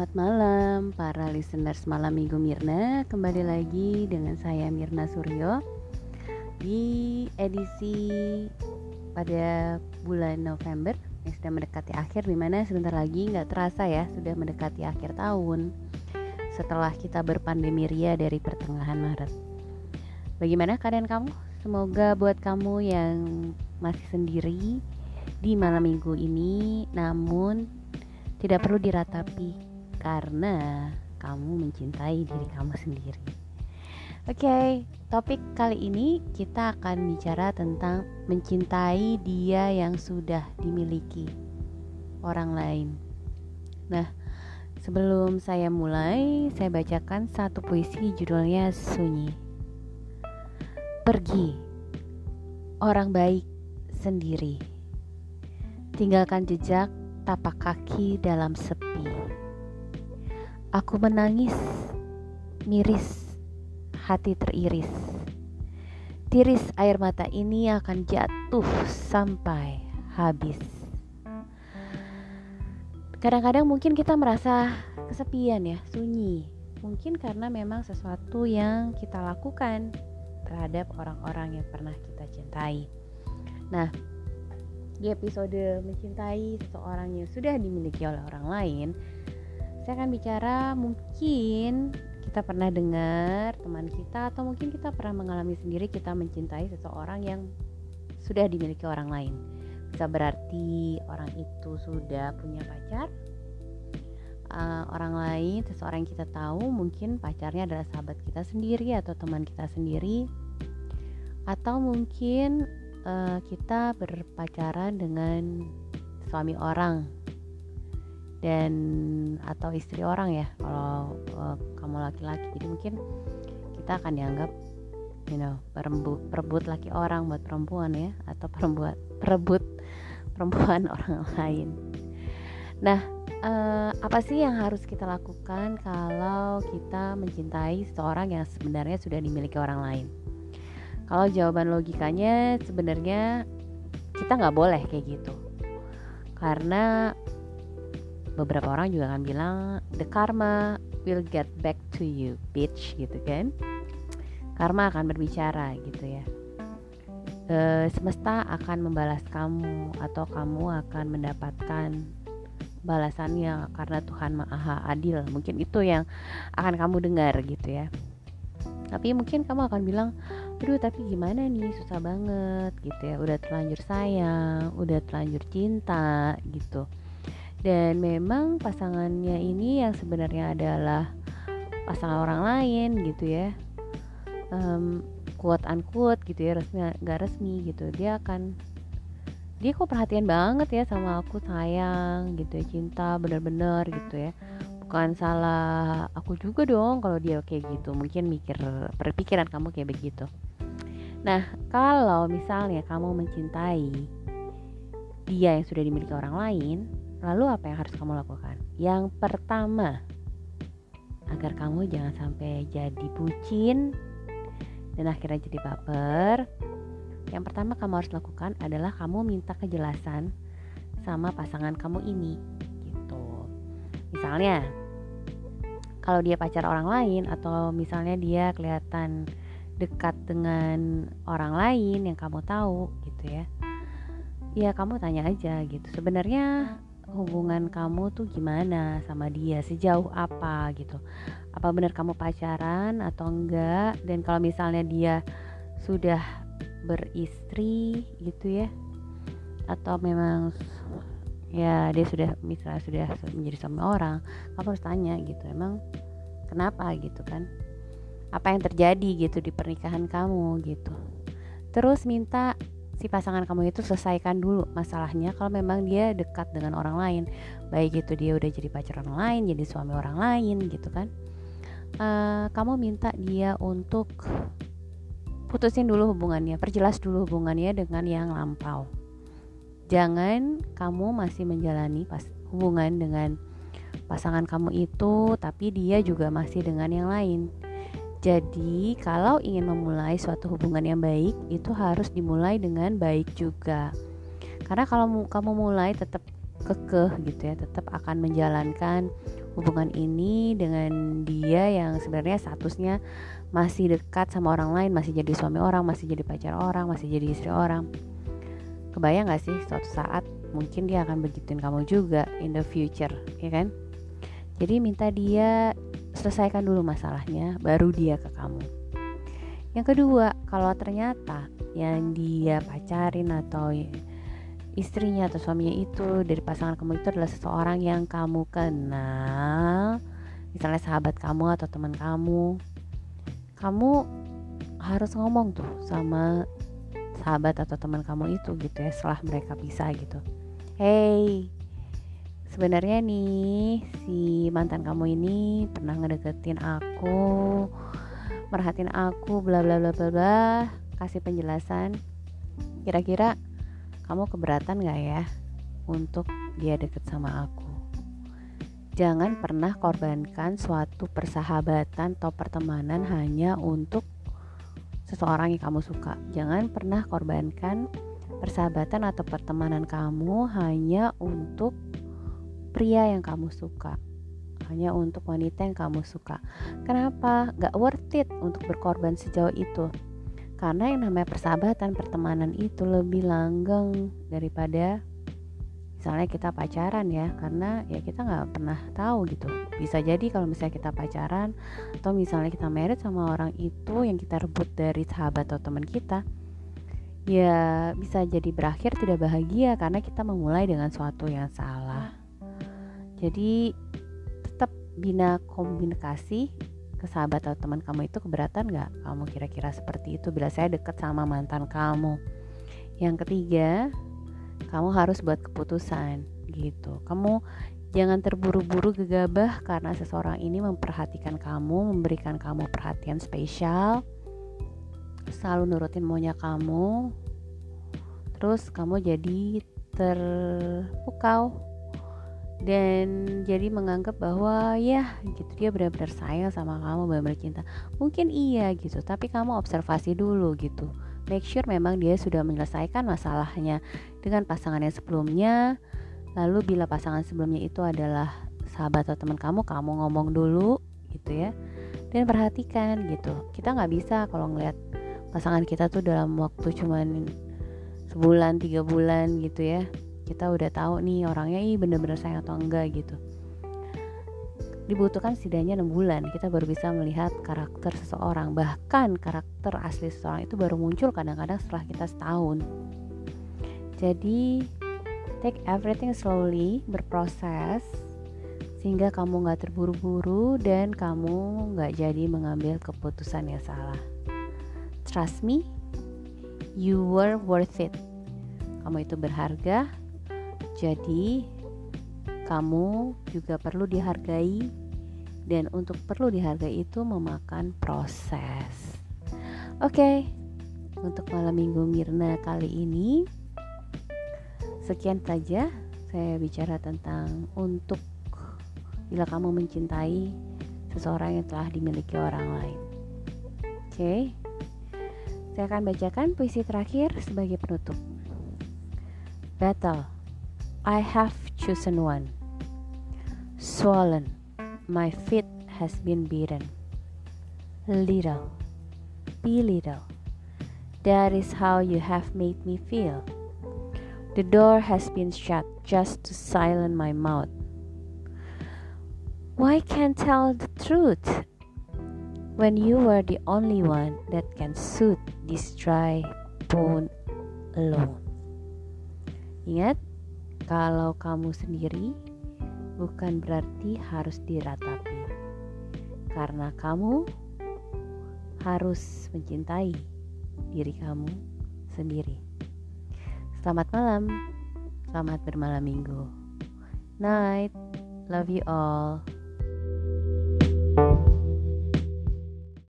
Selamat malam para listeners malam minggu Mirna. Kembali lagi dengan saya Mirna Suryo. Di edisi pada bulan November Yang sudah mendekati akhir Di mana sebentar lagi nggak terasa ya Sudah mendekati akhir tahun. Setelah kita berpandemi ria dari pertengahan Maret. Bagaimana keadaan kamu? Semoga buat kamu yang masih sendiri di malam minggu ini Namun tidak perlu diratapi karena kamu mencintai diri kamu sendiri. Oke, okay, topik kali ini kita akan bicara tentang mencintai dia yang sudah dimiliki orang lain. Nah, sebelum saya mulai, saya bacakan satu puisi judulnya Sunyi. Pergi, orang baik sendiri. Tinggalkan jejak tapak kaki dalam sepi Aku menangis, miris, hati teriris. Tiris air mata ini akan jatuh sampai habis. Kadang-kadang mungkin kita merasa kesepian ya, sunyi. Mungkin karena memang sesuatu yang kita lakukan terhadap orang-orang yang pernah kita cintai. Nah, di episode mencintai seseorang yang sudah dimiliki oleh orang lain, saya akan bicara mungkin kita pernah dengar teman kita atau mungkin kita pernah mengalami sendiri kita mencintai seseorang yang sudah dimiliki orang lain. Bisa berarti orang itu sudah punya pacar uh, orang lain seseorang yang kita tahu mungkin pacarnya adalah sahabat kita sendiri atau teman kita sendiri. Atau mungkin uh, kita berpacaran dengan suami orang dan atau istri orang ya kalau uh, kamu laki-laki. Jadi mungkin kita akan dianggap you know perebut perebut laki orang buat perempuan ya atau perempuan perebut perempuan orang lain. Nah uh, apa sih yang harus kita lakukan kalau kita mencintai seseorang yang sebenarnya sudah dimiliki orang lain? Kalau jawaban logikanya sebenarnya kita nggak boleh kayak gitu. Karena beberapa orang juga akan bilang the karma will get back to you bitch gitu kan. Karma akan berbicara gitu ya. E, semesta akan membalas kamu atau kamu akan mendapatkan balasannya karena Tuhan Maha Adil. Mungkin itu yang akan kamu dengar gitu ya. Tapi mungkin kamu akan bilang aduh tapi gimana nih? Susah banget gitu ya. Udah terlanjur sayang udah terlanjur cinta gitu dan memang pasangannya ini yang sebenarnya adalah pasangan orang lain gitu ya. Um, quote unquote gitu ya resmi nggak resmi gitu. Dia akan dia kok perhatian banget ya sama aku sayang gitu ya cinta bener-bener gitu ya. Bukan salah aku juga dong kalau dia kayak gitu. Mungkin mikir perpikiran kamu kayak begitu. Nah kalau misalnya kamu mencintai dia yang sudah dimiliki orang lain Lalu apa yang harus kamu lakukan? Yang pertama, agar kamu jangan sampai jadi bucin dan akhirnya jadi baper. Yang pertama kamu harus lakukan adalah kamu minta kejelasan sama pasangan kamu ini gitu. Misalnya kalau dia pacar orang lain atau misalnya dia kelihatan dekat dengan orang lain yang kamu tahu gitu ya. Ya kamu tanya aja gitu. Sebenarnya hubungan kamu tuh gimana sama dia? Sejauh apa gitu? Apa benar kamu pacaran atau enggak? Dan kalau misalnya dia sudah beristri gitu ya atau memang ya dia sudah misalnya sudah menjadi suami orang kamu harus tanya gitu emang kenapa? gitu kan. Apa yang terjadi? gitu di pernikahan kamu? gitu. Terus minta si pasangan kamu itu selesaikan dulu masalahnya kalau memang dia dekat dengan orang lain. Baik itu dia udah jadi pacar orang lain jadi suami orang lain gitu kan. Uh, kamu minta dia untuk putusin dulu hubungannya perjelas dulu hubungannya dengan yang lampau. Jangan kamu masih menjalani pas hubungan dengan pasangan kamu itu tapi dia juga masih dengan yang lain jadi, kalau ingin memulai suatu hubungan yang baik, itu harus dimulai dengan baik juga. Karena kalau kamu mulai tetap kekeh gitu ya, tetap akan menjalankan hubungan ini dengan dia yang sebenarnya statusnya masih dekat sama orang lain, masih jadi suami orang, masih jadi pacar orang, masih jadi istri orang. Kebayang gak sih suatu saat mungkin dia akan begituin kamu juga in the future, ya kan? Jadi minta dia selesaikan dulu masalahnya, baru dia ke kamu. Yang kedua, kalau ternyata yang dia pacarin atau istrinya atau suaminya itu dari pasangan kamu itu adalah seseorang yang kamu kenal misalnya sahabat kamu atau teman kamu kamu harus ngomong tuh sama sahabat atau teman kamu itu gitu ya setelah mereka pisah gitu hey sebenarnya nih si mantan kamu ini pernah ngedeketin aku merhatiin aku bla bla bla bla bla kasih penjelasan kira-kira kamu keberatan gak ya untuk dia deket sama aku? Jangan pernah korbankan suatu persahabatan atau pertemanan hanya untuk seseorang yang kamu suka. Jangan pernah korbankan persahabatan atau pertemanan kamu hanya untuk pria yang kamu suka. Hanya untuk wanita yang kamu suka. Kenapa? Gak worth it untuk berkorban sejauh itu. Karena yang namanya persahabatan pertemanan itu lebih langgeng daripada misalnya kita pacaran ya. Karena ya kita nggak pernah tahu gitu. Bisa jadi kalau misalnya kita pacaran atau misalnya kita merit sama orang itu yang kita rebut dari sahabat atau teman kita ya bisa jadi berakhir tidak bahagia karena kita memulai dengan suatu yang salah jadi tetap bina komunikasi ke sahabat atau teman kamu itu keberatan nggak? Kamu kira-kira seperti itu? Bila saya deket sama mantan kamu. Yang ketiga kamu harus buat keputusan gitu. Kamu jangan terburu-buru gegabah karena seseorang ini memperhatikan kamu memberikan kamu perhatian spesial selalu nurutin maunya kamu terus kamu jadi terpukau dan jadi menganggap bahwa ya gitu dia benar-benar sayang sama kamu benar-benar cinta. Mungkin iya gitu. Tapi kamu observasi dulu gitu. Make sure memang dia sudah menyelesaikan masalahnya dengan pasangan yang sebelumnya. Lalu bila pasangan sebelumnya itu adalah sahabat atau teman kamu kamu ngomong dulu gitu ya. Dan perhatikan gitu. Kita nggak bisa kalau ngelihat pasangan kita tuh dalam waktu cuman sebulan tiga bulan gitu ya kita udah tahu nih orangnya ih bener-bener sayang atau enggak gitu. Dibutuhkan setidaknya 6 bulan kita baru bisa melihat karakter seseorang. Bahkan karakter asli seseorang itu baru muncul kadang-kadang setelah kita setahun. Jadi take everything slowly berproses sehingga kamu nggak terburu-buru dan kamu nggak jadi mengambil keputusan yang salah. Trust me you were worth it. Kamu itu berharga jadi, kamu juga perlu dihargai, dan untuk perlu dihargai itu memakan proses. Oke, okay, untuk malam minggu Mirna kali ini, sekian saja saya bicara tentang untuk bila kamu mencintai seseorang yang telah dimiliki orang lain. Oke, okay. saya akan bacakan puisi terakhir sebagai penutup. Battle I have chosen one. Swollen, my feet has been beaten. Little, be little. That is how you have made me feel. The door has been shut just to silence my mouth. Why can't tell the truth when you were the only one that can soothe this dry bone alone? Ingat, Kalau kamu sendiri, bukan berarti harus diratapi, karena kamu harus mencintai diri kamu sendiri. Selamat malam, selamat bermalam minggu. Night, love you all.